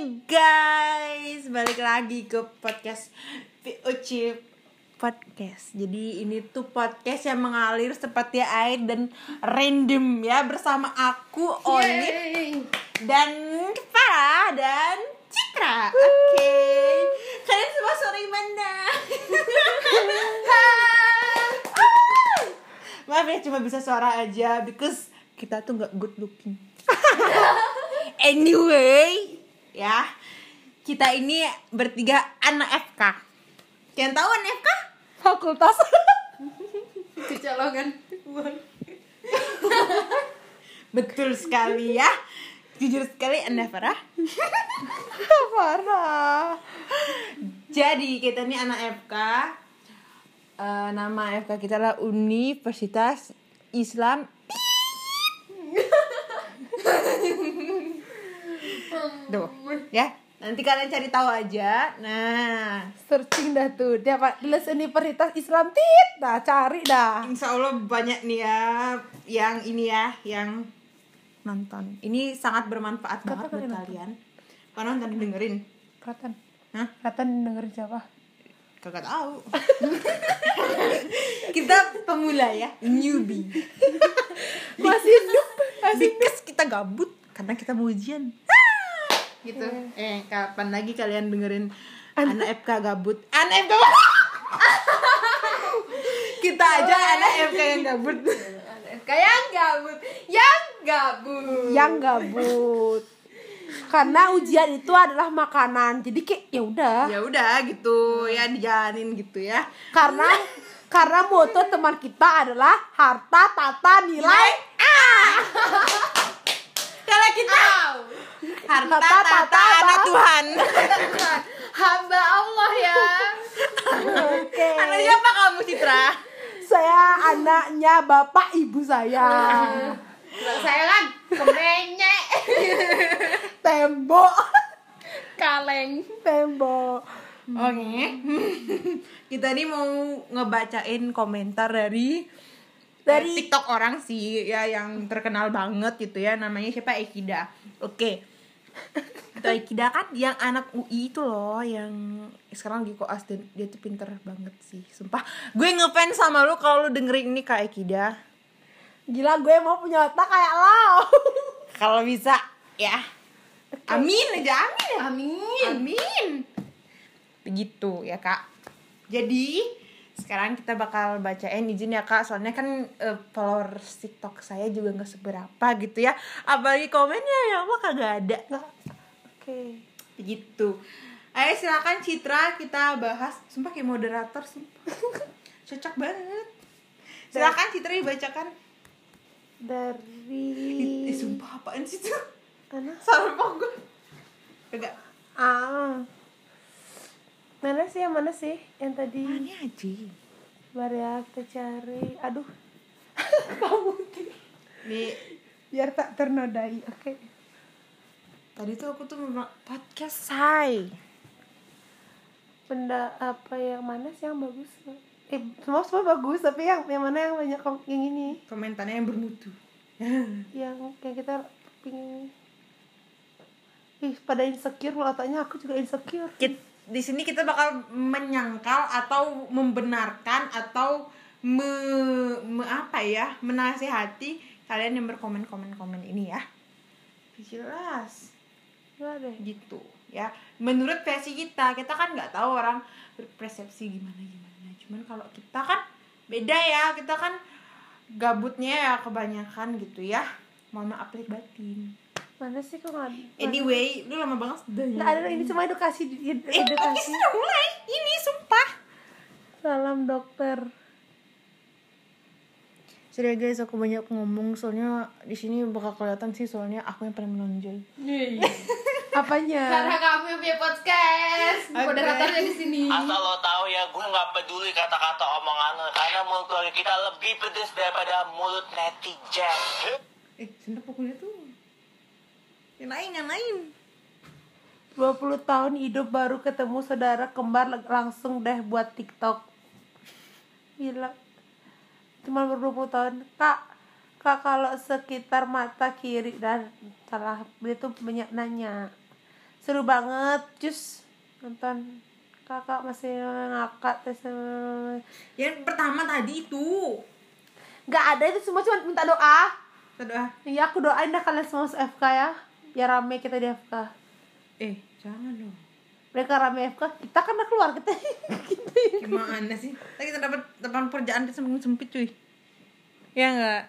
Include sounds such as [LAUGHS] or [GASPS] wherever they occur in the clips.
guys, balik lagi ke podcast VOC Podcast. Jadi ini tuh podcast yang mengalir seperti air dan random ya bersama aku Onit dan Farah dan Citra. Oke. Kalian semua sore mana? [LAUGHS] Maaf ya cuma bisa suara aja because kita tuh nggak good looking. [LAUGHS] anyway, ya kita ini bertiga anak FK. Kalian tahu anak FK? Fakultas. [LAUGHS] kecolongan [LAUGHS] Betul sekali ya. Jujur sekali Anda Farah. [LAUGHS] Farah. Jadi kita ini anak FK. Eh, nama FK kita adalah Universitas Islam. Tuh, ya. Nanti kalian cari tahu aja. Nah, searching dah tuh dia pak tulis Universitas Islam tit dah cari dah Insya Allah banyak nih ya yang ini ya yang nonton. Ini sangat bermanfaat banget buat kalian. Karena nonton dengerin. Ratan Hah? Ratan dengerin siapa Kagak tahu. [LAUGHS] kita pemula ya, newbie. [LAUGHS] masih hidup Because kita gabut karena kita mau ujian. Gitu. Eh, kapan lagi kalian dengerin anak FK gabut? Anak FK [LAUGHS] kita aja anak FK yang gabut. kayak gabut. Yang gabut. Yang gabut. Karena ujian itu adalah makanan. Jadi kayak ya udah. Ya udah gitu. Ya dijalanin gitu ya. Karena karena moto teman kita adalah harta tata nilai A kalau kita. Harta Tata, tata tata, anak. Tuhan. [LAUGHS] Hamba Allah ya. Oke. Anak siapa kamu Citra? Saya anaknya bapak ibu saya. Saya kan kemenyek. Tembok. Kaleng. Tembok. Oke. Kita ini mau ngebacain komentar dari Dari- TikTok orang sih ya yang terkenal banget gitu ya namanya siapa? Ekida oke. [LAUGHS] Itu Ekida kan yang anak UI itu loh yang sekarang di koas dan dia tuh pinter banget sih sumpah. Gue ngefans sama lu kalau lu dengerin ini kak Ekida gila gue mau punya otak kayak lo. [LAUGHS] Kalau bisa ya. Amin aja amin. Amin. Amin. Begitu ya kak. Jadi sekarang kita bakal bacain izin ya kak. Soalnya kan eh, followers tiktok saya juga nggak seberapa gitu ya. Apalagi komennya ya Allah kagak ada. Oke. Begitu ayo silakan Citra kita bahas. Sumpah kayak moderator sumpah. [LAUGHS] Cocok banget. Silakan Citra dibacakan. Dari eh, sumpah apaan sih tuh sumpah gue kagak ah mana sih yang mana sih? Yang tadi. Mana aja? Mari ya, kita cari. Aduh. [LAUGHS] Kamu nih biar tak ternodai oke. Tadi tuh aku tuh memang podcast say. benda apa yang mana sih yang bagus? Eh semua semua bagus tapi yang yang mana yang banyak yang ini? Komentarnya yang bermutu. [LAUGHS] yang yang kita pingin. Ih pada insecure kalau tanya aku juga insecure. Kit- di sini kita bakal menyangkal atau membenarkan atau me, me- apa ya menasehati kalian yang berkomen komen komen ini ya. Jelas. Deh. Gitu ya. Menurut versi kita kita kan nggak tahu orang berpersepsi gimana gimana. Cuman kalau kita kan beda ya kita kan gabutnya ya kebanyakan gitu ya. Mohon maaf batin mana sih kok nggak ada? anyway lu lama banget sudah nggak ada ini cuma edukasi ed- eh edukasi udah mulai ini sumpah salam dokter Sorry guys, aku banyak ngomong soalnya di sini bakal kelihatan sih soalnya aku yang paling menonjol. [LAUGHS] apanya karena kamu yang punya podcast Oke. moderatornya di sini Asal lo tahu ya, gue nggak peduli kata-kata omongan lo karena mulut keluarga kita lebih pedes daripada mulut netizen. Eh, sendok pokoknya tuh. Yang lain, yang lain. 20 tahun hidup baru ketemu saudara kembar lang- langsung deh buat TikTok. Gila. Cuma baru 20 tahun. Kak, Kak kalau sekitar mata kiri dan salah dia tuh banyak nanya. seru banget Jus nonton kakak masih ngakak tes Yang pertama tadi itu. nggak ada itu semua cuma minta doa Kita doa. Iya aku doain dah kalian semua FK ya biar rame kita di FK Eh, jangan dong. mereka rame FK kita kan udah keluar kita kita [LAUGHS] Gimana sih? Tadi kita dapat depan pekerjaan kita semakin sempit cuy. Ya enggak?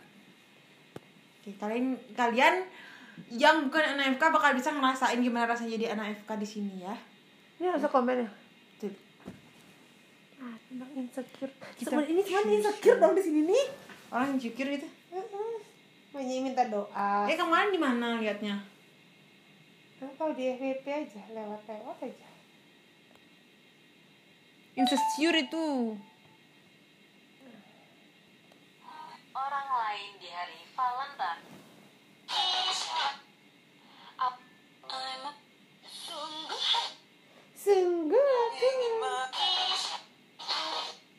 Oke, kalian kalian yang bukan anak FK bakal bisa ngerasain gimana rasanya jadi anak FK di sini ya. ini harus komen ya Tuh. ah tentang insecure Kita- ini cuma insecure dong di sini nih Orang insecure gitu. Hanya minta doa Eh, kemarin di mana liatnya? Kalau di FVP aja lewat lewat aja Insecure itu. orang lain di hari Valentine. Ap- I'm a- sungguh sungguh aku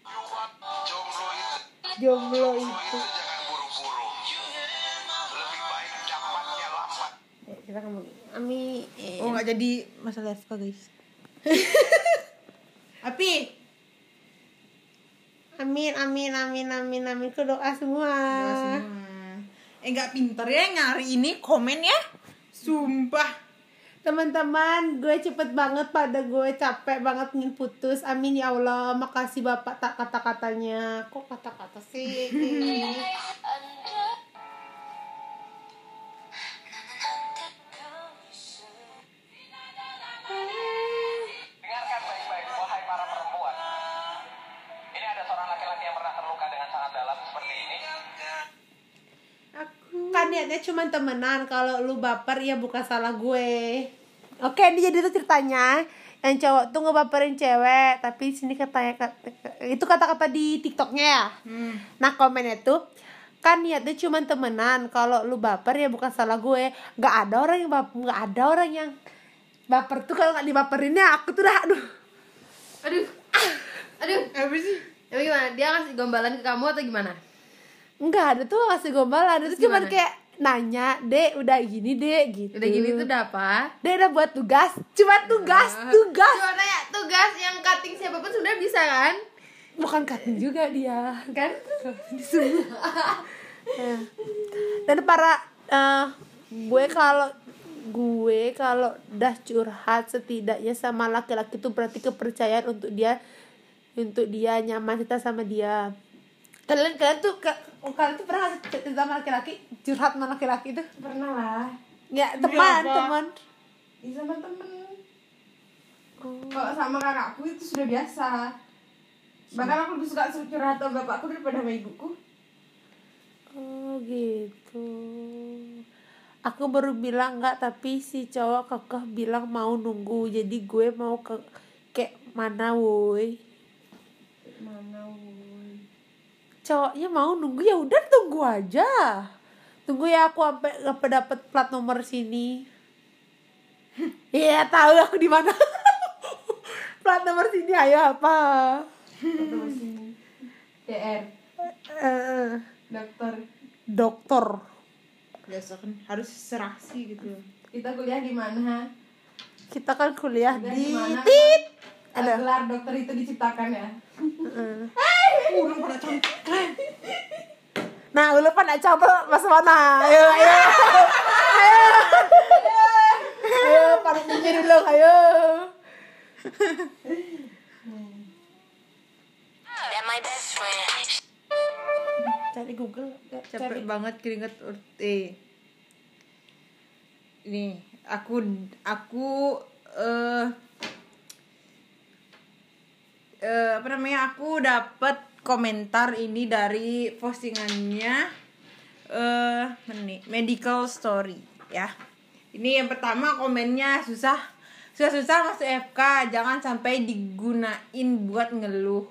Jomblo itu, jomblo itu itu jangan buru-buru. Lebih baik dapatnya lambat. Ya, kita ngomong Ami eh, Oh, nggak jadi masalah FK, guys. [LAUGHS] Api, amin amin amin amin amin ke doa semua Doa semua. Eh nggak pinter ya nyari ini komen ya. Sumpah. teman-teman gue cepet banget pada gue capek banget ingin putus amin ya Allah makasih bapak tak kata-katanya kok kata-kata sih [LAUGHS] kan niatnya cuma temenan kalau lu baper ya bukan salah gue oke ini jadi tuh ceritanya yang cowok tuh ngebaperin cewek tapi sini katanya itu kata-kata di tiktoknya ya Hmm. nah komennya tuh kan niatnya cuma temenan kalau lu baper ya bukan salah gue nggak ada orang yang baper nggak ada orang yang baper tuh kalau nggak dibaperinnya aku tuh dah aduh Aduh. Aduh. Apa sih? Tapi gimana? Dia ngasih gombalan ke kamu atau gimana? nggak ada tuh ngasih gombalan itu cuma kayak nanya dek udah gini dek gitu Udah gini tuh udah apa? Dia udah buat tugas, cuma tugas, tugas. Cuma nanya tugas yang cutting siapa pun sudah bisa kan? Bukan cutting juga dia. Kan? Ya. [LAUGHS] Dan para eh, gue kalau gue kalau udah curhat setidaknya sama laki-laki itu berarti kepercayaan untuk dia untuk dia nyaman kita sama dia. Kalian kalian tuh ke- kalian tuh pernah cerita sama laki-laki curhat sama laki-laki itu? Pernah lah. Ya teman apa? teman. Ih, sama temen. Kalau sama kakakku itu sudah biasa. Bahkan aku lebih suka curhat sama bapakku daripada sama ibuku. Oh gitu. Aku baru bilang enggak tapi si cowok kekeh bilang mau nunggu. Jadi gue mau ke kayak mana woi. Mana woi. Cowoknya mau nunggu ya udah tunggu aja. Tunggu ya aku sampai sampai dapet plat nomor sini. Iya tahu aku di mana. [LAUGHS] plat nomor sini ayo apa? Atau sini. DR. Eh, Dokter. dokter. Biasa kan harus serasi gitu. Kita kuliah di mana? Kita kan kuliah Kuliah di di mana? tit. Ada. Gelar dokter itu diciptakan ya. Heeh. Udah pada. Nah, lu pada coba mas mana? Ayo, ayo. Ayo. Ayo, paruh pinggir dulu, ayo. That my best friend. Cari Google, Capek banget keringet ur- eh. Ini aku aku eh eh, apa namanya? Aku dapat komentar ini dari postingannya nih? medical story ya. Ini yang pertama komennya susah susah-susah masuk FK jangan sampai digunain buat ngeluh.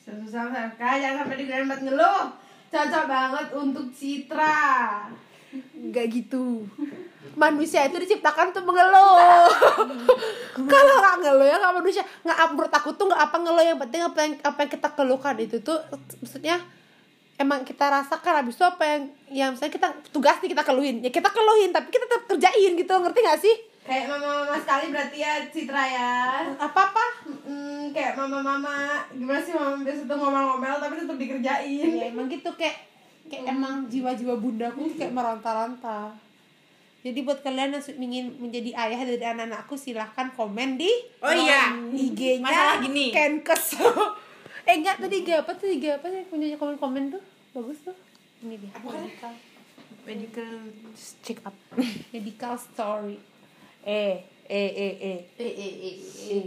Susah SMK jangan sampai digunakan buat ngeluh. Cocok banget untuk Citra. Enggak gitu. Manusia itu diciptakan untuk mengeluh. [LAUGHS] Kalau nggak ngeluh ya nggak manusia. Nggak menurut aku tuh nggak apa ngeluh. Yang penting apa yang apa yang kita keluhkan itu tuh maksudnya emang kita rasakan. Habis itu apa yang yang misalnya kita tugas nih kita keluhin. Ya kita keluhin tapi kita tetap kerjain gitu. Ngerti gak sih? Kayak mama-mama sekali berarti ya Citra ya. Apa apa Mm, kayak mama-mama gimana sih mama biasa tuh ngomel-ngomel tapi tetap dikerjain. Ya emang gitu. Kayak kayak emang jiwa-jiwa bundaku tuh kayak meronta-ronta. Jadi buat kalian yang ingin menjadi ayah dari anak-anakku silahkan komen di Oh iya. IG-nya Masalah gini. Kenkes. [LAUGHS] Eh enggak tadi IG apa tuh? IG apa sih punya komen-komen tuh? Bagus tuh. Ini dia. Medical, medical check up. [LAUGHS] Medical story. Eh eh eh eh. Eh eh eh, eh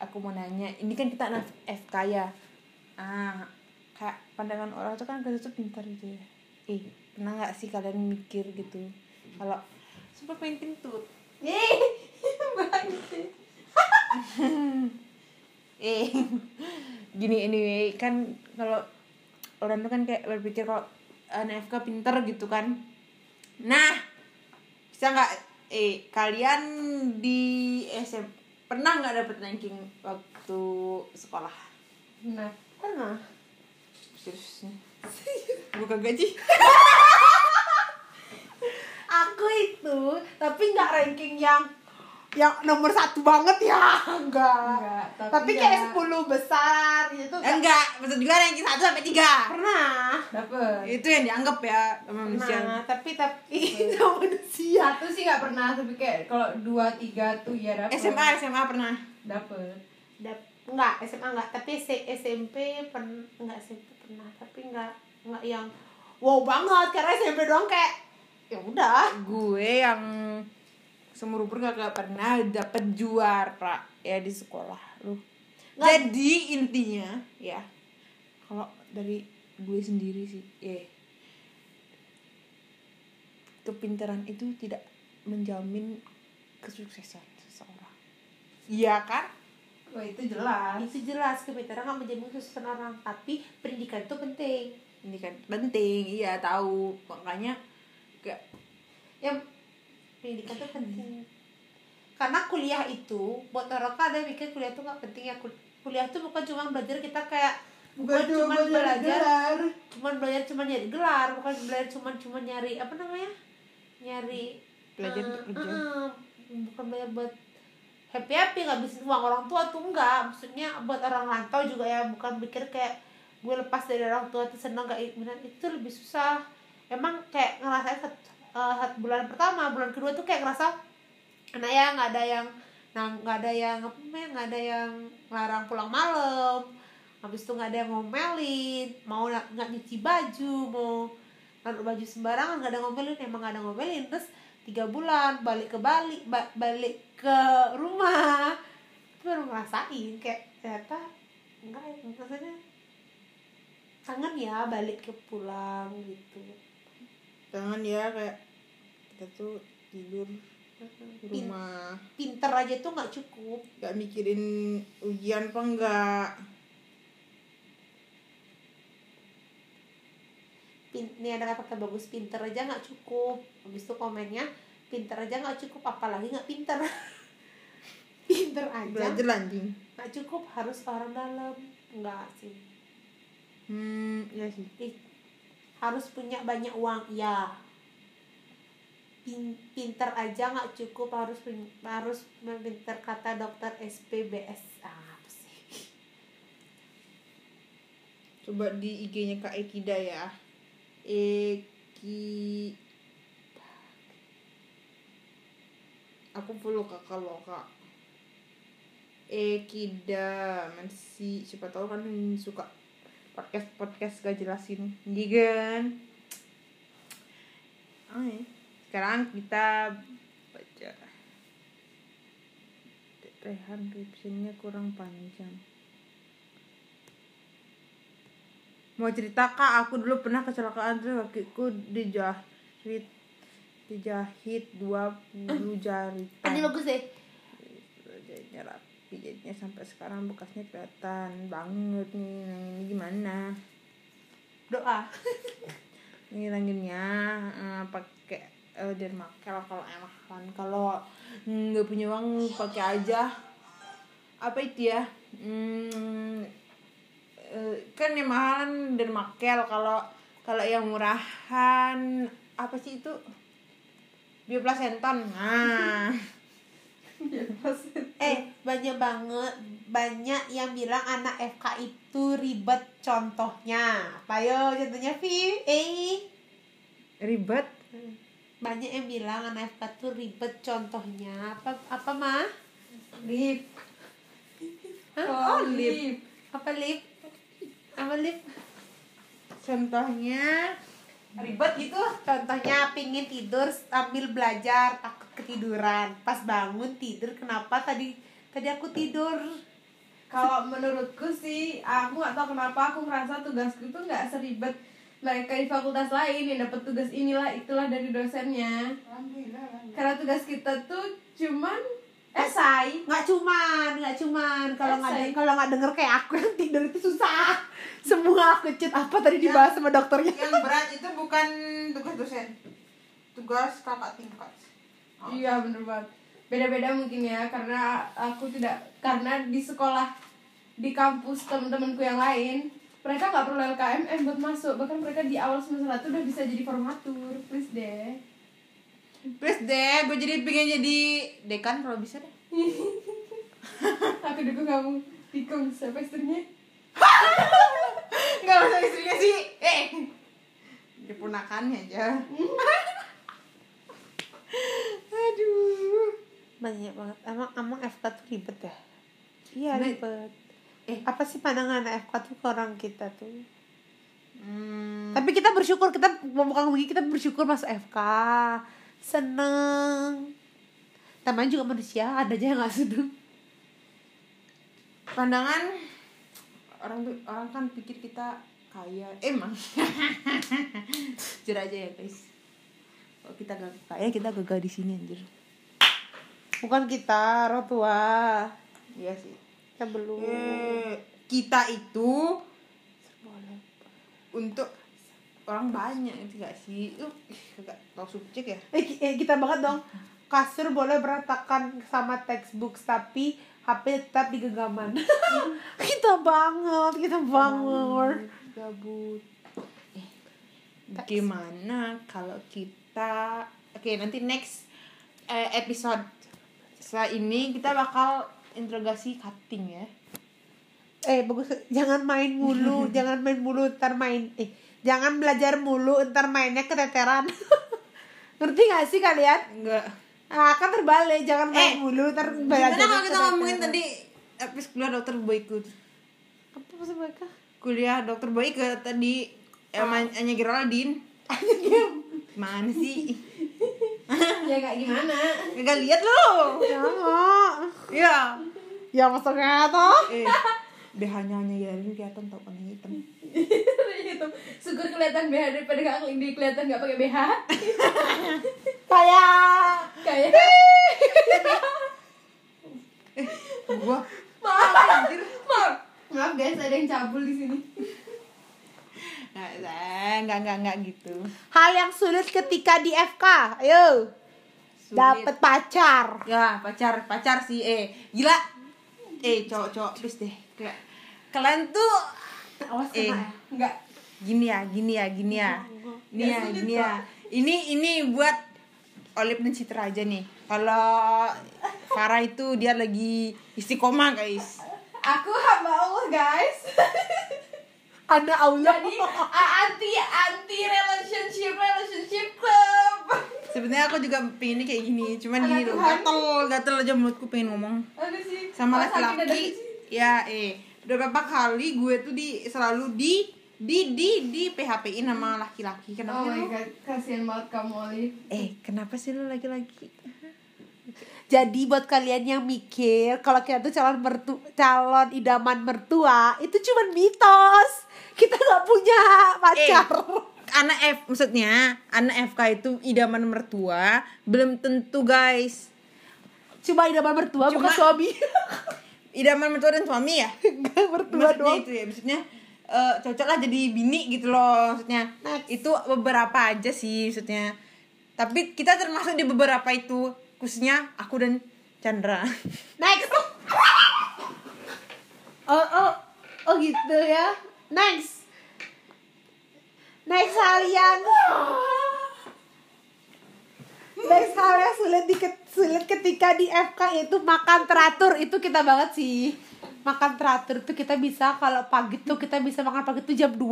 aku mau nanya. Ini kan kita anak FK ya? Ah kayak pandangan orang tuh kan kita tuh pintar gitu ya. Eh pernah nggak sih kalian mikir gitu? Kalau sumpah pengen kentut. [LAUGHS] Bangke eh [LAUGHS] gini anyway kan kalau orang tuh kan kayak berpikir kalau anak FK pinter gitu kan. Nah bisa nggak? Eh kalian di SM pernah nggak dapet ranking waktu sekolah? Nah pernah serius [LAUGHS] bukan gaji. [LAUGHS] Aku itu tapi nggak ranking yang yang nomor satu banget ya. Enggak, Enggak, tapi tapi, kayak ya- 10 besar gitu. Eh, enggak maksud juga ranking satu sampai tiga. Pernah. Dapet. Itu yang dianggap ya sama manusia. Nah, tapi tapi [LAUGHS] itu manusia. satu sih nggak pernah tapi kayak kalau dua tiga tuh ya dapet. SMA SMA pernah. Dapet. Dap- enggak SMA enggak, tapi SMP pernah enggak SMP pernah, tapi enggak enggak yang wow banget karena SMP doang kayak ya udah. gue yang seumur umur gak, gak pernah dapet juara ya di sekolah lu. Jadi intinya ya kalau dari gue sendiri sih eh kepintaran itu tidak menjamin kesuksesan seseorang. Iya kan wah itu jelas. Itu jelas kepintaran nggak menjamin kesuksesan orang, tapi pendidikan itu penting. ini kan penting iya tahu. Makanya gak yang pendidikan itu penting. Karena kuliah itu buat orang kan ada yang mikir kuliah itu nggak penting ya. Kul- kuliah itu bukan cuma belajar kita kayak bukan cuma belajar cuma belajar cuma nyari gelar. Bukan belajar cuma cuma nyari apa namanya? Nyari Belajar eh, untuk kerja. eh, bukan belajar buat happy happy ngabisin uang orang tua tuh enggak maksudnya buat orang rantau juga ya bukan pikir kayak gue lepas dari orang tua tuh seneng gak benar itu lebih susah. Emang kayak ngerasain satu, eh, satu bulan pertama bulan kedua tuh kayak ngerasa anak ya nggak ada yang nah nggak ada yang apa nggak ada yang larang pulang malam. Habis itu nggak ada yang ngomelin mau nggak nyuci baju mau naruh baju sembarangan nggak ada ngomelin emang nggak ada ngomelin. Terus tiga bulan balik ke Bali ba- balik ke rumah. Itu baru ngerasain kayak ternyata enggak ya maksudnya kangen ya balik ke pulang gitu. Jangan ya kayak kita tuh tidur rumah. Pinter aja tuh nggak cukup. Gak mikirin ujian apa enggak Pin, ini ada kata bagus pinter aja nggak cukup. Habis itu komennya pinter aja nggak cukup apalagi nggak pinter. [LAUGHS] Pinter aja. Belajar anjing. Nggak cukup harus orang dalam. Enggak sih. Hmm iya sih. Ih, harus punya banyak uang ya Pin, pinter aja nggak cukup harus harus pinter kata dokter SPBS Ah, apa sih? Coba di IG-nya Kak Ekida ya Eki aku follow kakak lo kak Ekida masih siapa tahu kan suka podcast podcast gak jelasin. Oh, ya. sekarang kita baca. Rehan captionnya kurang panjang mau cerita kak? Aku dulu pernah kecelakaan terus kakiku dijahit dijahit 20 jaritan [CLEARS THROAT] ini bagus deh. Jahitnya rapi jahitnya sampai sekarang bekasnya kelihatan banget nih. Ini gimana? Doa. [LAUGHS] Ngilanginnya eh, pakai eh, dermakel kalau enak kan. Kalau nggak punya uang pakai aja. Apa itu ya? Eh, kan yang mahalan dermakel kalau kalau yang murahan apa sih itu? Bioplasentan nah. Banyak banget banyak yang bilang anak FK itu ribet contohnya. Apa yo contohnya Vi? Eh. Ribet? Banyak yang bilang anak FK tuh ribet contohnya. Apa apa mah lip. Hah? oh lip. Apa lip apa lip? Contohnya ribet gitu. contohnya pingin tidur sambil belajar takut ketiduran. Pas bangun tidur kenapa tadi tadi aku tidur? Kalau menurutku sih aku nggak tahu kenapa aku ngerasa tugasku itu nggak seribet. Mereka di fakultas lain yang dapat tugas inilah itulah dari dosennya. Karena tugas kita tuh cuman esai nggak cuman nggak cuman. Kalau nggak Esai. kalau nggak denger kayak aku yang tidur itu susah. Semua aku apa tadi dibahas sama dokternya? yang berat itu bukan tugas dosen. Tugas kakak tingkat iya bener banget. Beda-beda mungkin ya karena aku tidak karena di sekolah di kampus teman-temanku yang lain mereka nggak perlu LKMM buat masuk. Bahkan mereka di awal semester satu udah bisa jadi formatur. Please deh please deh gue jadi pengen jadi dekan kalau bisa deh. [LAUGHS] Aku dukung kamu tikung siapa istrinya. Nggak usah istrinya sih. Eh dipunakannya aja. Aduh. Banyak banget. Emang emang FK tuh ribet ya? Iya Nah, ribet. eh. apa sih pandangan FK tuh ke orang kita tuh? Hmm, tapi kita bersyukur kita bukan begini kita bersyukur masuk FK seneng. Namanya juga manusia ada aja yang nggak seneng. Pandangan orang orang kan pikir kita kaya. Emang. [LAUGHS] Jujur aja ya guys. Kalau kita gak kaya kita gagal di sini anjir. Bukan kita orang tua. Iya sih. Kita belum. Eh, kita itu untuk orang banyak itu gak sih? Uh gak tau subjek ya? Eh, eh, kita banget dong. Kasur boleh berantakan sama textbook tapi HP tetap di genggaman [LAUGHS] kita banget kita banget. Gabut. Eh, gimana kalau kita oke nanti next eh, episode setelah ini kita bakal interogasi cutting ya. Eh bagus. Jangan main mulu [LAUGHS] jangan main mulu ntar main. Eh jangan belajar mulu ntar mainnya keteteran. [LAUGHS] Ngerti gak sih kalian? Enggak. Ah kan terbalik jangan main Eh, mulu ntar gimana belajar kalau kita ngomongin tadi episode kuliah dokter Boyke? Apa maksud mereka kuliah dokter Boyke tadi yang hanya Geraldine. [LAUGHS] Mana sih? [LAUGHS] Ya nggak gimana. Gak lihat lo ya ya maksudnya tuh. Eh BH-nya hanya Geraldine kelihatan tau kan hitam gitu. Syukur kelihatan BH daripada gak di kelihatan nggak pakai BH kayak kayak gua. Maaf maaf maaf guys ada yang cabul di sini. Nggak nggak nggak nggak gitu. Hal yang sulit ketika di FK ayo. Sulit. dapet pacar. Ya pacar pacar sih eh. Gila. Eh cowok cowok please deh. Kayak kalian tuh awas eh kena ya. nggak gini ya gini ya gini ya. Ini ya gini kok. ya ini ini buat Olip dan Citra aja nih. Kalau Farah itu dia lagi istiqomah guys. Aku hamba Allah guys. Ada Allah. Jadi anti anti relationship relationship club. Sebenarnya aku juga pengennya kayak gini cuman Anak gini loh gatel gatel aja mulutku pengen ngomong. Sama laki-laki. ya eh. Udah berapa kali gue tuh di selalu di di di di PHP in sama laki-laki Oh kenapa my lu god, kasihan banget kamu Oli. eh kenapa sih lu laki-laki Jadi buat kalian yang mikir kalau kita tuh calon mertu calon idaman mertua itu cuma mitos. Kita nggak punya pacar. anak F maksudnya anak FK itu idaman mertua belum tentu guys Cuma idaman mertua bukan Cuma- suami. idaman mertua dan suami ya [LAUGHS] mertua maksudnya doang. itu ya maksudnya eh, cocok lah jadi bini gitu loh maksudnya. Itu beberapa aja sih maksudnya. Tapi kita termasuk di beberapa itu khususnya aku dan Chandra. [LAUGHS] Next. Oh oh oh gitu ya. Next. Next hal yang next hal yang sulit di sulit ketika di FK itu makan teratur. Itu kita banget sih makan teratur itu kita bisa kalau pagi tuh kita bisa makan pagi tuh jam 2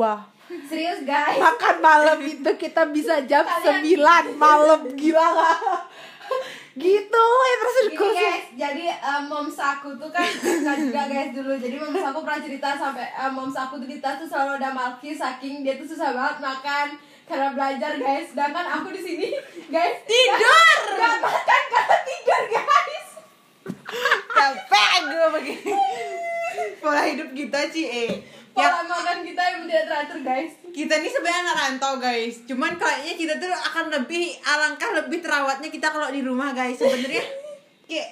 Serius guys. makan malam itu kita bisa jam Kalian- 9 malam gila gak gitu ya terus Gini guys, jadi um, moms aku tuh kan suka juga guys dulu. Jadi moms aku pernah cerita sampai um, moms aku tuh di tas tuh selalu ada malki Saking dia tuh susah banget makan karena belajar guys. Sedangkan aku di sini guys Tidur! Gak makan karena tidur guys capek gue begini. Pola hidup kita sih eh. Ya. Pola makan kita yang tidak teratur guys. Kita ini sebenarnya anak rantau guys. Cuman kayaknya kita tuh akan lebih alangkah lebih terawatnya kita kalau di rumah guys. Sebenarnya kayak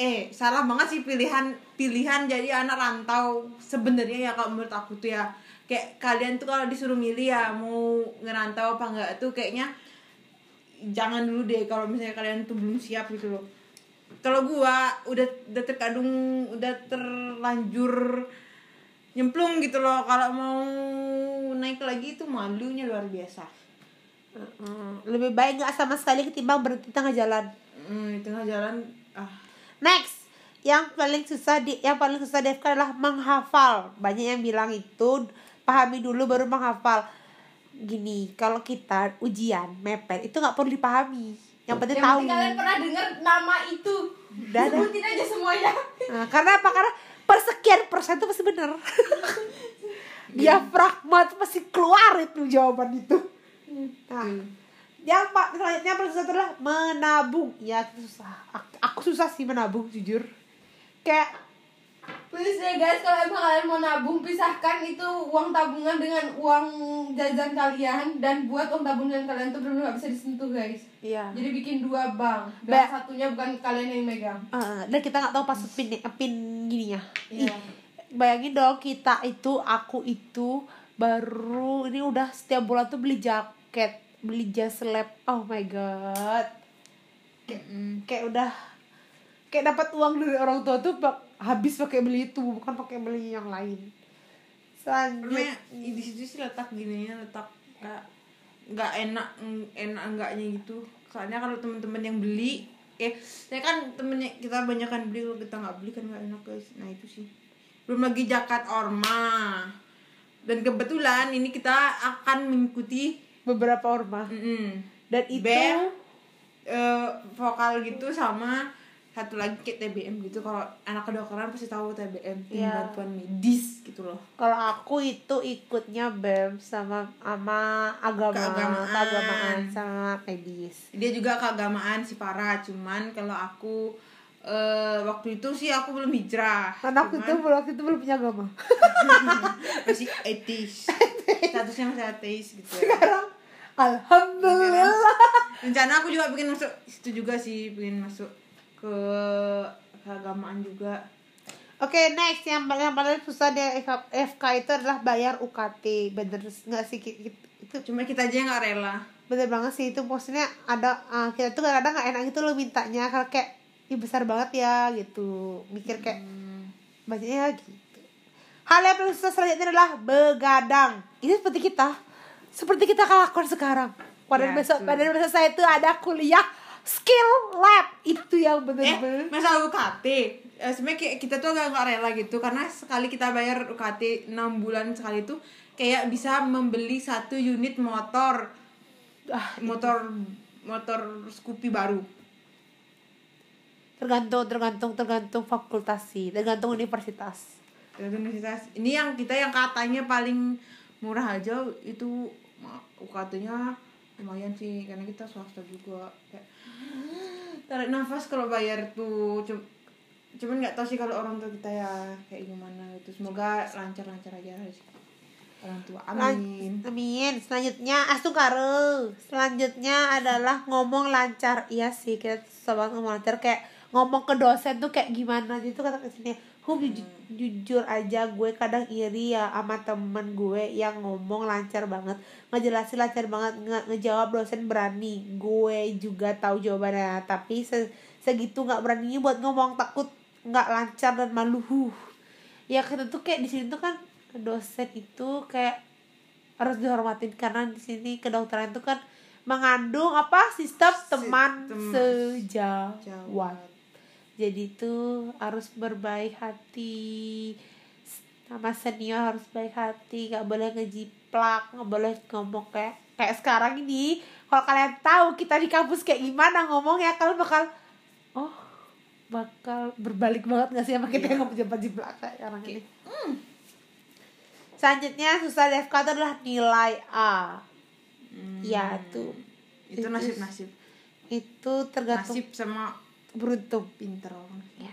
eh salah banget sih pilihan pilihan jadi anak rantau sebenarnya ya kalau menurut aku tuh ya. Kayak kalian tuh kalau disuruh milih ya mau ngerantau apa enggak tuh kayaknya jangan dulu deh kalau misalnya kalian tuh belum siap gitu loh kalau gua udah udah terkadung udah terlanjur nyemplung gitu loh kalau mau naik lagi itu malunya luar biasa lebih baik nggak sama sekali ketimbang berhenti tengah jalan hmm, di tengah jalan ah Next, yang paling susah di yang paling susah di FK adalah menghafal. Banyak yang bilang itu pahami dulu baru menghafal. Gini, kalau kita ujian mepet itu nggak perlu dipahami. Yang penting Yang tahu. penting kalian pernah dengar nama itu dah. Sebutin aja semuanya Nah, karena apa? Karena persekian persen itu pasti bener. [LAUGHS] Diafragma itu pasti keluar itu jawaban itu. Nah, yang pak selanjutnya itu adalah menabung. Ya susah. Aku, aku susah sih menabung jujur. Kayak Please deh guys, kalau emang kalian mau nabung, pisahkan itu uang tabungan dengan uang jajan kalian dan buat uang tabungan kalian tuh benar-benar gak bisa disentuh guys. Iya. Jadi bikin dua bank, dan Ba- satunya bukan kalian yang megang. Eh, dan kita nggak tahu password pin pin gininya. Iya. Ih, bayangin dong kita itu aku itu baru ini udah setiap bulan tuh beli jaket, beli jas lab. Oh my god. Kayak, kayak udah kayak dapat uang dari orang tua tuh habis pakai beli itu bukan pakai beli yang lain. Selanjutnya. Sebenarnya di situ sih letak gini ya letak nggak nggak enak enak enggaknya gitu. Soalnya kalau teman-teman yang beli eh saya kan temennya kita banyak kan beli kalau kita nggak beli kan nggak enak guys. Nah itu sih. Belum lagi jakat orma. Dan kebetulan ini kita akan mengikuti beberapa orma. Mm, dan itu band eh, vokal gitu sama satu lagi kayak TBM gitu kalau anak kedokteran pasti tahu TBM tim Iya. bantuan medis gitu loh Kalau aku itu ikutnya BEM sama sama agama, Keagamaan. keagamaan sama medis. dia juga keagamaan sih parah cuman kalau aku eh waktu itu sih aku belum hijrah Karena aku Cuman itu waktu itu belum punya agama. [LAUGHS] masih ateis statusnya masih ateis gitu ya. Sekarang alhamdulillah. rencana aku juga pengen masuk situ juga sih pengen masuk ke keagamaan juga. Oke, next. Yang paling yang paling susah di FK itu adalah bayar UKT. Bener nggak sih itu cuma kita aja nggak rela. Bener banget sih. Itu maksudnya ada uh, kita tuh kadang nggak enak gitu loh mintanya. Kalau kayak Ih, besar banget ya gitu. Mikir kayak banyaknya gitu. Hal yang paling susah selanjutnya adalah begadang. Ini seperti kita. Seperti kita lakukan sekarang. Pada Ya, besok pada besok saya itu ada kuliah skill lab. Itu yang eh bener-bener masalah UKT eh, sebenarnya kita tuh agak nggak rela gitu karena sekali kita bayar UKT 6 bulan sekali tuh kayak bisa membeli satu unit motor. Ah, motor motor Scoopy baru. Tergantung tergantung tergantung fakultas sih. Tergantung universitas. Dari universitas. Ini yang kita yang katanya paling murah aja itu UKT-nya lumayan sih karena kita swasta juga kayak [GASPS] tarik nafas kalau bayar tuh Cum- cuman nggak tahu sih kalau orang tua kita ya kayak gimana itu semoga lancar-lancar aja sih orang tua amin Amin. Selanjutnya asukare. Selanjutnya adalah ngomong lancar. Iya sih, kita banget ngomong lancar kayak ngomong ke dosen tuh kayak gimana gitu kata ke sini. Hum jujur, jujur aja gue kadang iri ya sama temen gue yang ngomong lancar banget ngejelasin lancar banget nge- ngejawab dosen berani gue juga tahu jawabannya tapi se- segitu nggak beraninya buat ngomong takut nggak lancar dan malu huh. ya kita tuh kayak di sini tuh kan dosen itu kayak harus dihormatin karena di sini kedokteran itu kan mengandung apa sistem teman Sistem sejawat. Jadi tuh harus berbaik hati. Sama senior harus baik hati. Nggak boleh ngejiplak nggak boleh ngomong kayak kayak sekarang ini. Kalau kalian tahu kita di kampus kayak gimana ngomongnya kalian bakal oh bakal berbalik banget nggak sih sama kita yang ngomong jiplak kayak sekarang ini? Selanjutnya susah di FK itu adalah nilai A. Ya tuh. Itu nasib-nasib. itu tergantung Nasib sama beruntung pinter orang. ya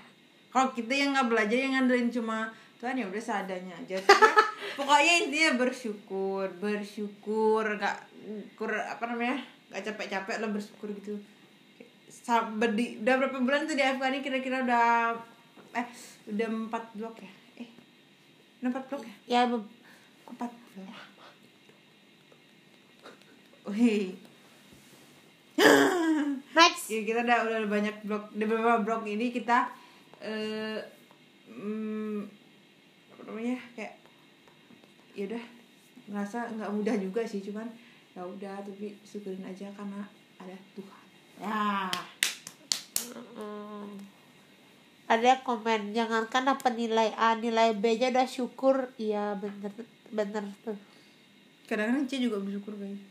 Kalau kita yang nggak belajar yang ngandelin cuma Tuhan ya udah seadanya aja. [LAUGHS] Pokoknya intinya bersyukur, bersyukur, nggak kur apa namanya, nggak capek-capek lah bersyukur gitu. Sa- berdi- udah berapa bulan tuh di ini kira-kira udah eh udah empat blok ya? Eh, empat blok ya? ya empat blok? Wih, next. Ya kita udah udah banyak blog di beberapa blog ini kita eh mm, apa namanya kayak ya udah ngerasa nggak mudah juga sih cuman ya udah tapi syukurin aja karena ada Tuhan. Ya. Hmm. ada komen jangankan dapat nilai A nilai B aja udah syukur. Iya bener bener tuh. Kadang-kadang Cia juga bersyukur kayaknya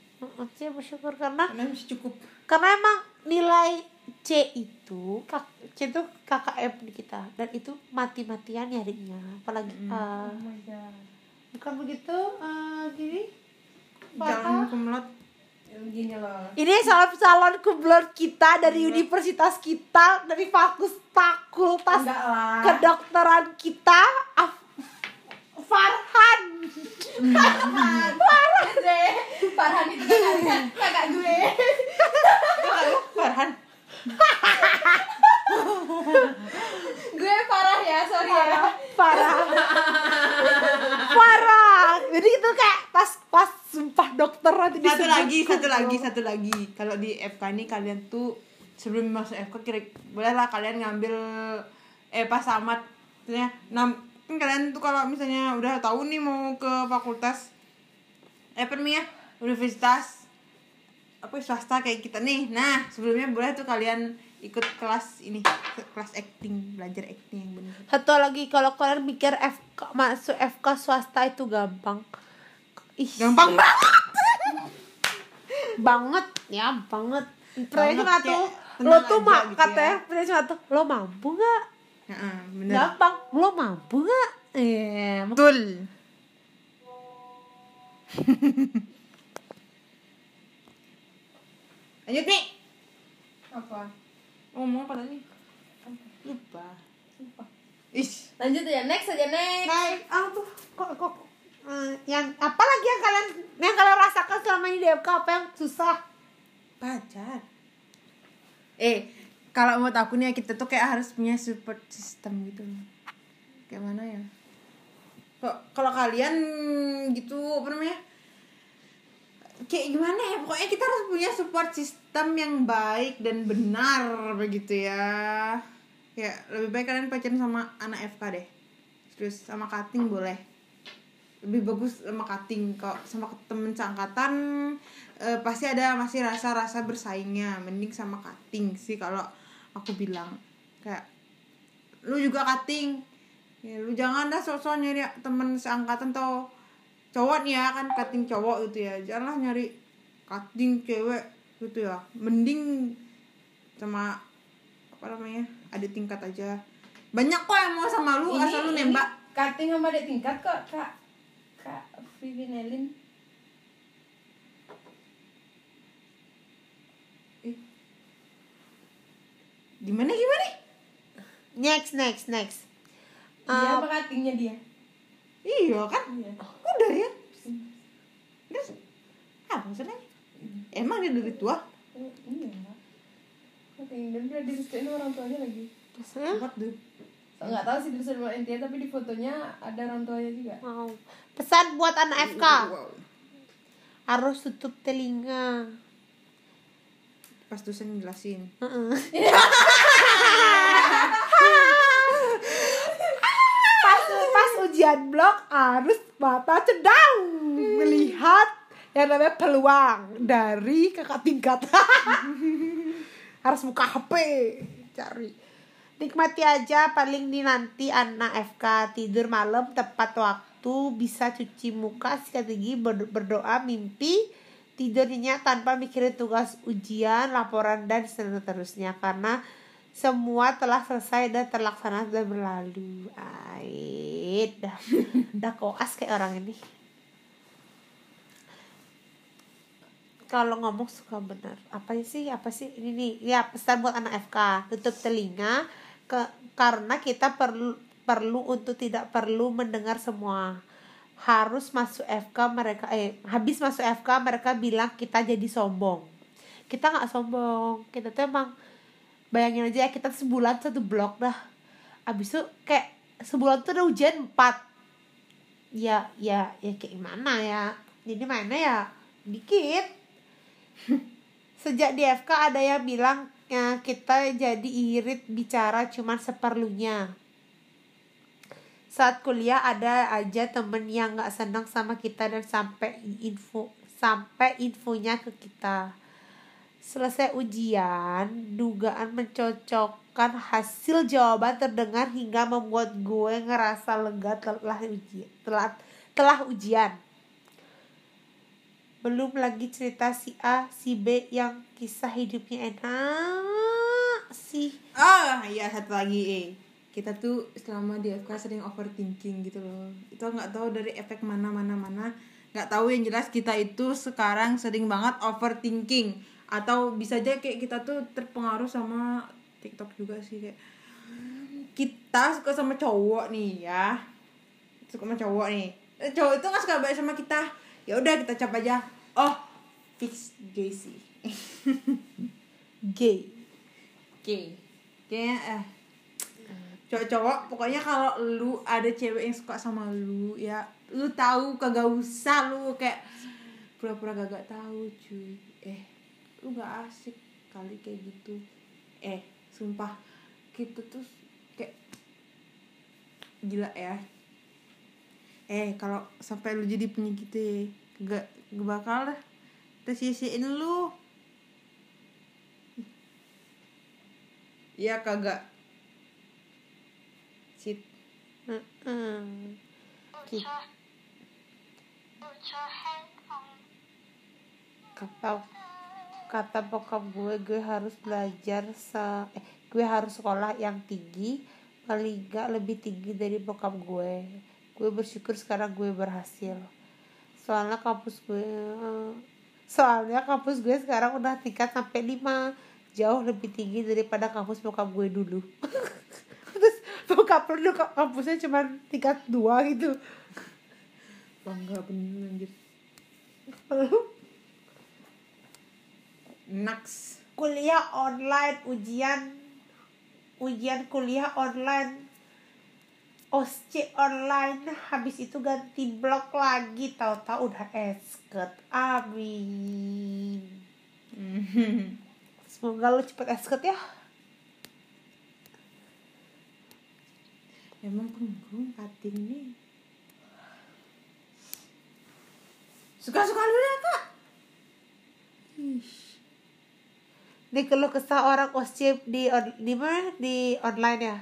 Cia bersyukur karena karena masih cukup. karena emang nilai C itu kak C itu KKM di kita. Dan itu mati-matian nyarinya apalagi A Oh my god. bukan begitu eh, gini jangan kumlot. Ya, Gini loh. ini calon calon kumlot kita dari universitas kita dari fakultas fakultas kedokteran kita Af- Farhan Eze, Farhan itu kakak, kakak gue. Farhan gue parah ya, sorry ya. Farah Farah jadi itu kayak pas pas sumpah dokter nanti satu lagi satu lagi satu lagi kalau di FK ini kalian tuh sebelum masuk FK kira bolehlah kalian ngambil eh pas misalnya enam kan kalian tuh kalau misalnya udah tahu nih mau ke fakultas eh apa namanya universitas apa swasta kayak kita nih. Nah sebelumnya boleh tuh kalian ikut kelas ini kelas acting belajar acting yang benar satu lagi kalau kalian mikir FK masuk FK swasta itu gampang. Ih. Gampang banget [LAUGHS] banget ya banget. Cuma Banget, tuh kayak lo tuh mak gitu katanya ya. cuma tuh lo mampu nggak Heeh, bener. Gampang. Lo mampu nggak? Iya, betul. [LAUGHS] Lanjut nih Apa? ngomong apa tadi? Lupa. Lupa. Ish. Lanjut ya, next aja next. Nah, ah tuh kok kok eh, yang apa lagi yang kalian yang kalian rasakan selama ini di FK apa yang susah? pacar. Eh kalau menurut aku nih kita tuh kayak harus punya support system gitu kayak mana ya? Kok kalau kalian gitu apa namanya? Kayak gimana ya? Pokoknya kita harus punya support system yang baik dan benar begitu ya. Ya lebih baik kalian pacaran sama anak FK deh. Terus sama cutting boleh. Lebih bagus sama cutting kok sama temen seangkatan eh, pasti ada masih rasa-rasa bersaingnya. Mending sama cutting sih kalau aku bilang. Kayak lu juga cutting. Ya lu jangan dah sok-sok nyari temen seangkatan atau cowok nih ya kan cutting cowok gitu ya. Janganlah nyari cutting cewek gitu ya. Mending sama apa namanya ada tingkat aja. Banyak kok yang mau sama lu asal lu nembak. Cutting sama adik tingkat kok, Kak. Kak Vivi gimana gimana Next next next. Dia Eh, apa cuttingnya dia? iya kan Iya. udah ya terus apa maksudnya emang dia dari tua Oh, iya. Cutting dan dia direstuin orang tuanya lagi. maksudnya What the Enggak tahu sih sama intinya tapi di fotonya ada orang tuanya juga. mau pesan buat anak FK Wow. harus tutup telinga. pas dosen jelasin Heeh. pas [LAUGHS] ujian blok harus mata cedang melihat yang namanya peluang dari kakak tingkat. [LAUGHS] Harus buka HP cari. Nikmati aja paling di nanti anak FK tidur malam tepat waktu bisa cuci muka sikat gigi ber- berdoa mimpi tidurnya tanpa mikirin tugas ujian laporan dan seterusnya. Karena semua telah selesai dan terlaksana dan berlalu. Ait. Dah [LAUGHS] dah koas kayak orang ini. Kalau ngomong suka benar apa sih? Apa sih? Ini nih. Ya pesan buat anak FK tutup telinga ke karena kita perlu perlu untuk tidak perlu mendengar semua. Harus masuk FK mereka eh habis masuk FK mereka bilang kita jadi sombong. Kita nggak sombong. Kita tuh emang bayangin aja ya kita sebulan satu blok dah abis itu kayak sebulan tuh udah ujian empat ya ya ya kayak gimana ya jadi mana ya dikit [LAUGHS] Sejak di FK ada yang bilang ya, kita jadi irit bicara cuman seperlunya. Saat kuliah ada aja temen yang nggak senang sama kita dan sampai info sampai infonya ke kita. Selesai ujian, dugaan mencocokkan hasil jawaban terdengar hingga membuat gue ngerasa lega telah ujian. Telah, telah ujian belum lagi cerita si A, si B yang kisah hidupnya enak sih. Ah, iya satu lagi eh. Kita tuh selama di FK sering overthinking gitu loh. Itu nggak tahu dari efek mana mana mana. Nggak tahu yang jelas kita itu sekarang sering banget overthinking atau bisa aja kayak kita tuh terpengaruh sama TikTok juga sih kayak kita suka sama cowok nih ya. Suka sama cowok nih. Eh, cowok itu nggak suka baik sama kita. Ya udah kita cap aja. Oh fix gay sih. [LAUGHS] Gay. Oke. Kayaknya eh. Cowok-cowok pokoknya kalau lu ada cewek yang suka sama lu ya lu tahu kagak usah lu kayak pura-pura gak tahu cuy. Eh lu gak asik kali kayak gitu. Eh sumpah. Kita tuh kayak gila ya. Eh kalau sampai lu jadi punya gitu ya gak, gak bakal dah tersia-siain lu. Iya kagak. Sit. Hand on Kata bokap gue gue harus belajar se eh, gue harus sekolah yang tinggi paling gak lebih tinggi dari bokap gue. Gue bersyukur sekarang gue berhasil. Soalnya kampus gue soalnya kampus gue sekarang udah tingkat sampai 5 jauh lebih tinggi daripada kampus bokap gue dulu. [LAUGHS] Terus bokap lu dulu kampusnya cuma tingkat 2 gitu. Bangga bener anjir Naks. Kuliah online ujian ujian kuliah online. OSCE online habis itu ganti blok lagi tahu-tahu udah esket. Amin. [LAUGHS] Semoga lu cepet esket ya. Emang penggung kating nih. Suka-suka lu ya kak Ini keluh kesah orang OSCE di on- di mana? Di online ya.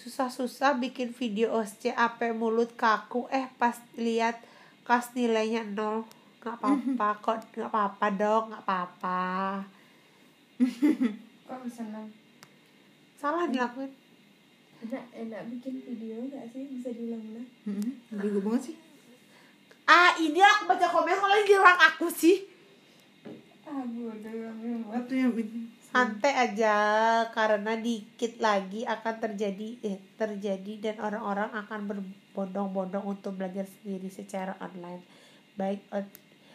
Susah-susah bikin video OSCE apa mulut kaku. Eh pas lihat kas nilainya nol. Nggak apa-apa kok. Nggak apa-apa dong. Nggak apa-apa. [LAUGHS] Kok bisa nang? salah dilakuin. Enak, enak bikin video nggak sih? Bisa diulang-ulang? Bego banget sih. Ah ini aku baca komen kalau nyerang aku sih Ah, bodoh yang buat. Waktu yang bikin santai aja karena dikit lagi akan terjadi eh terjadi dan orang-orang akan berbondong-bondong untuk belajar sendiri secara online. Baik on-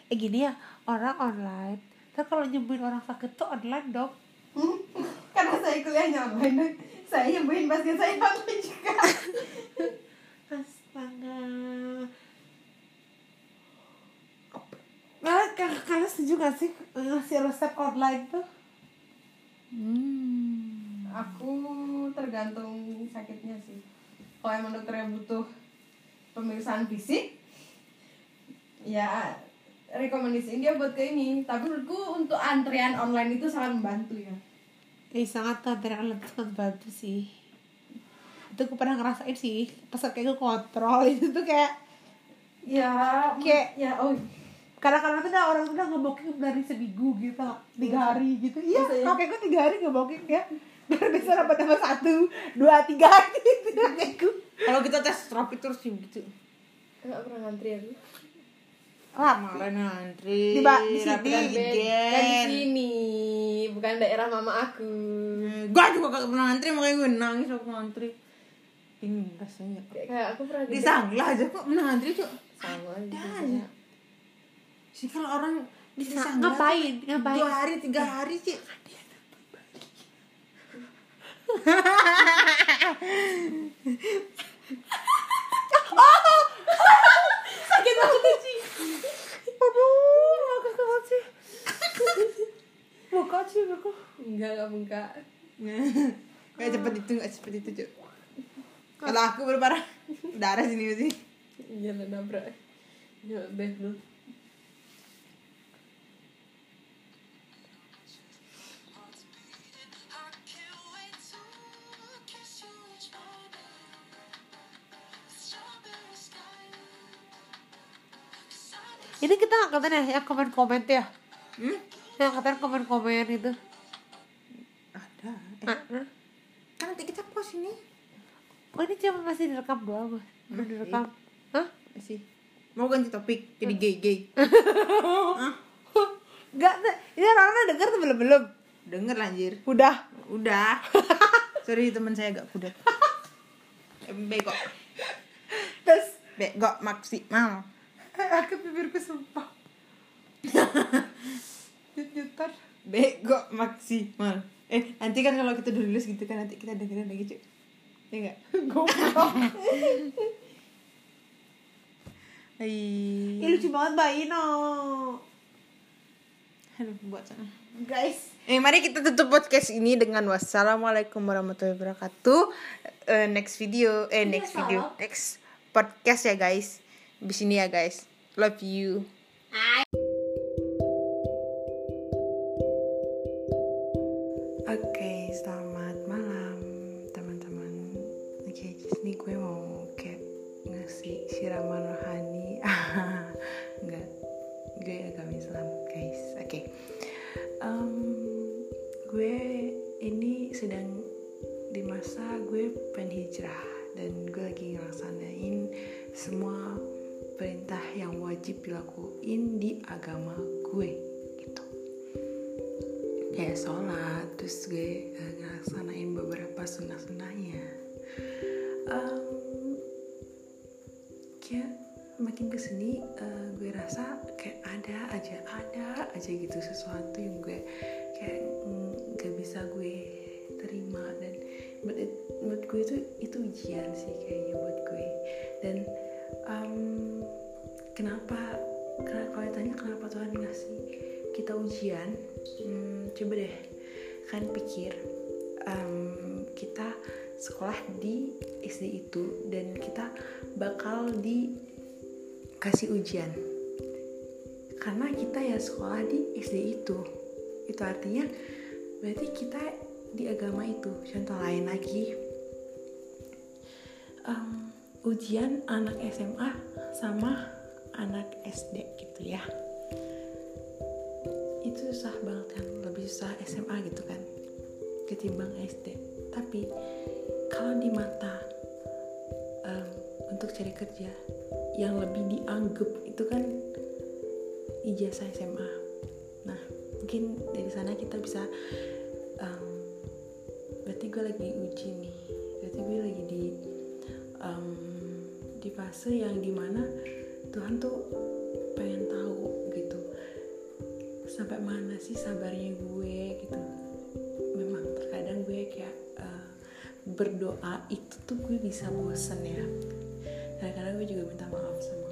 eh gini ya orang online kan kalau nyembuhin orang sakit tuh online dong. [LAUGHS] Karena saya kuliahnya online, saya nyembuhin basket saya online juga. [LAUGHS] astaga Kalian, kalian, setuju gak sih ngasih resep online tuh? Hmm. Aku tergantung sakitnya sih. Kalau emang dokternya butuh pemeriksaan fisik, ya rekomendasiin dia buat ke ini. Tapi menurutku untuk antrian online itu sangat membantu ya. Eh sangat antara alat sangat bantu sih. Itu aku pernah ngerasain sih pas kayak gue kontrol [LAUGHS] itu tuh kayak ya Kayak- ya oh kadang-kadang tuh orang tuh udah ngeboking dari seminggu gitu tiga hari gitu iya ya? kakek gue tiga hari ngeboking ya biar bisa dapat dapat satu dua tiga hari [LAUGHS] gitu kakekku Kalau kita tes rapid terus sih gitu. nggak pernah ngantri aku lama Kemarin ngantri. Di ba- di sini. kan di sini bukan daerah mama aku Gue juga gak pernah ngantri makanya gue nangis waktu ngantri. Bingung rasanya. kayak aku pernah Di Sanglah aja kok pernah ngantri sama Ada gitu. aja. Sih kalau orang di Sa- Sanglah tuh ngapain? Ngapain? Dua hari tiga hari sih. sakit banget sih aduh sakit banget sih buka sih buka enggak enggak buka Gak cepet itu gak cepet itu cok. Kalau aku baru parah darah sini sih. jalan nabrak ya beh dulu ini kita angkatan ya yang komen-komen ya Hmm? yang angkatan komen-komen itu Ada. Eh, Nah, kan nanti kita post ini. oh ini cuma masih direkam doang mas belum direkam hah Sih. Mau ganti topik jadi gay gay. [LAUGHS] Enggak, ini orang-orang denger tuh belum belum. Denger lah, anjir. Udah. Udah. [LAUGHS] Sorry teman saya agak kudet. [LAUGHS] Bego. Terus Bego maksimal. Aku bibirku sumpah. Nyutar. Bego maksimal. Eh, nanti kan kalau kita udah lulus gitu kan nanti kita dengerin lagi, cuy. Ya enggak? Goblok. Hai. Ih lucu banget Mbak Ino. Aduh, buat sana. Guys, Eh, mari kita tutup podcast ini dengan wassalamualaikum warahmatullahi wabarakatuh. Eh, next video, eh next video, next podcast ya guys. Di sini ya guys. Love you. Oke, selamat malam teman-teman. Oke, sini gue mau kayak ngasih siraman rohani. [LAUGHS] Enggak, gue agama Islam, guys. Oke. Em, gue ini sedang di masa gue pengen hijrah dan gue lagi ngelaksanain semua perintah yang wajib dilakuin di agama gue gitu. Kayak sholat terus gue eh, ngelaksanain beberapa sunnah-sunnahnya. Em, kayak makin ke sini eh, gue rasa kayak ada aja ada aja gitu sesuatu yang gue kayak mm, gak bisa gue terima dan buat gue itu itu ujian sih kayaknya buat gue. Dan em, kenapa kalau ditanya kenapa Tuhan ngasih kita ujian hmm, coba deh kan pikir em, kita sekolah di SD itu dan kita bakal dikasih ujian. Karena kita ya sekolah di SD itu. Itu artinya berarti kita di agama itu. Contoh lain lagi. Em, ujian anak SMA sama anak SD gitu ya. Itu susah banget kan lebih susah SMA gitu kan ketimbang SD tapi kalau di mata em, untuk cari kerja yang lebih dianggap itu kan ijazah SMA nah mungkin dari sana kita bisa em, berarti gue lagi uji nih berarti gue lagi di em, di fase yang di mana Tuhan tuh pengen tahu gitu. Sampai mana sih sabarnya gue gitu. Memang terkadang gue kayak eh, berdoa itu tuh gue bisa bosen ya. Kadang-kadang gue juga minta maaf sama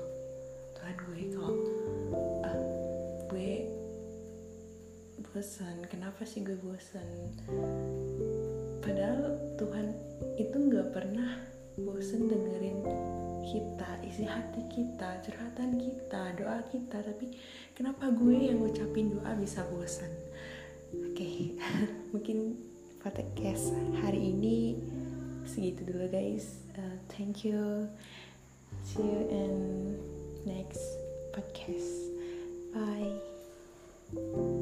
Tuhan gue kalau eh, gue bosan kenapa sih gue bosan padahal Tuhan itu nggak pernah bosen dengerin kita, isi hati kita, curhatan kita, doa kita, tapi kenapa gue yang ngucapin doa bisa bosan? Oke, okay. [LAUGHS] mungkin podcast hari ini segitu dulu guys. Uh, thank you. See you in next podcast. Bye.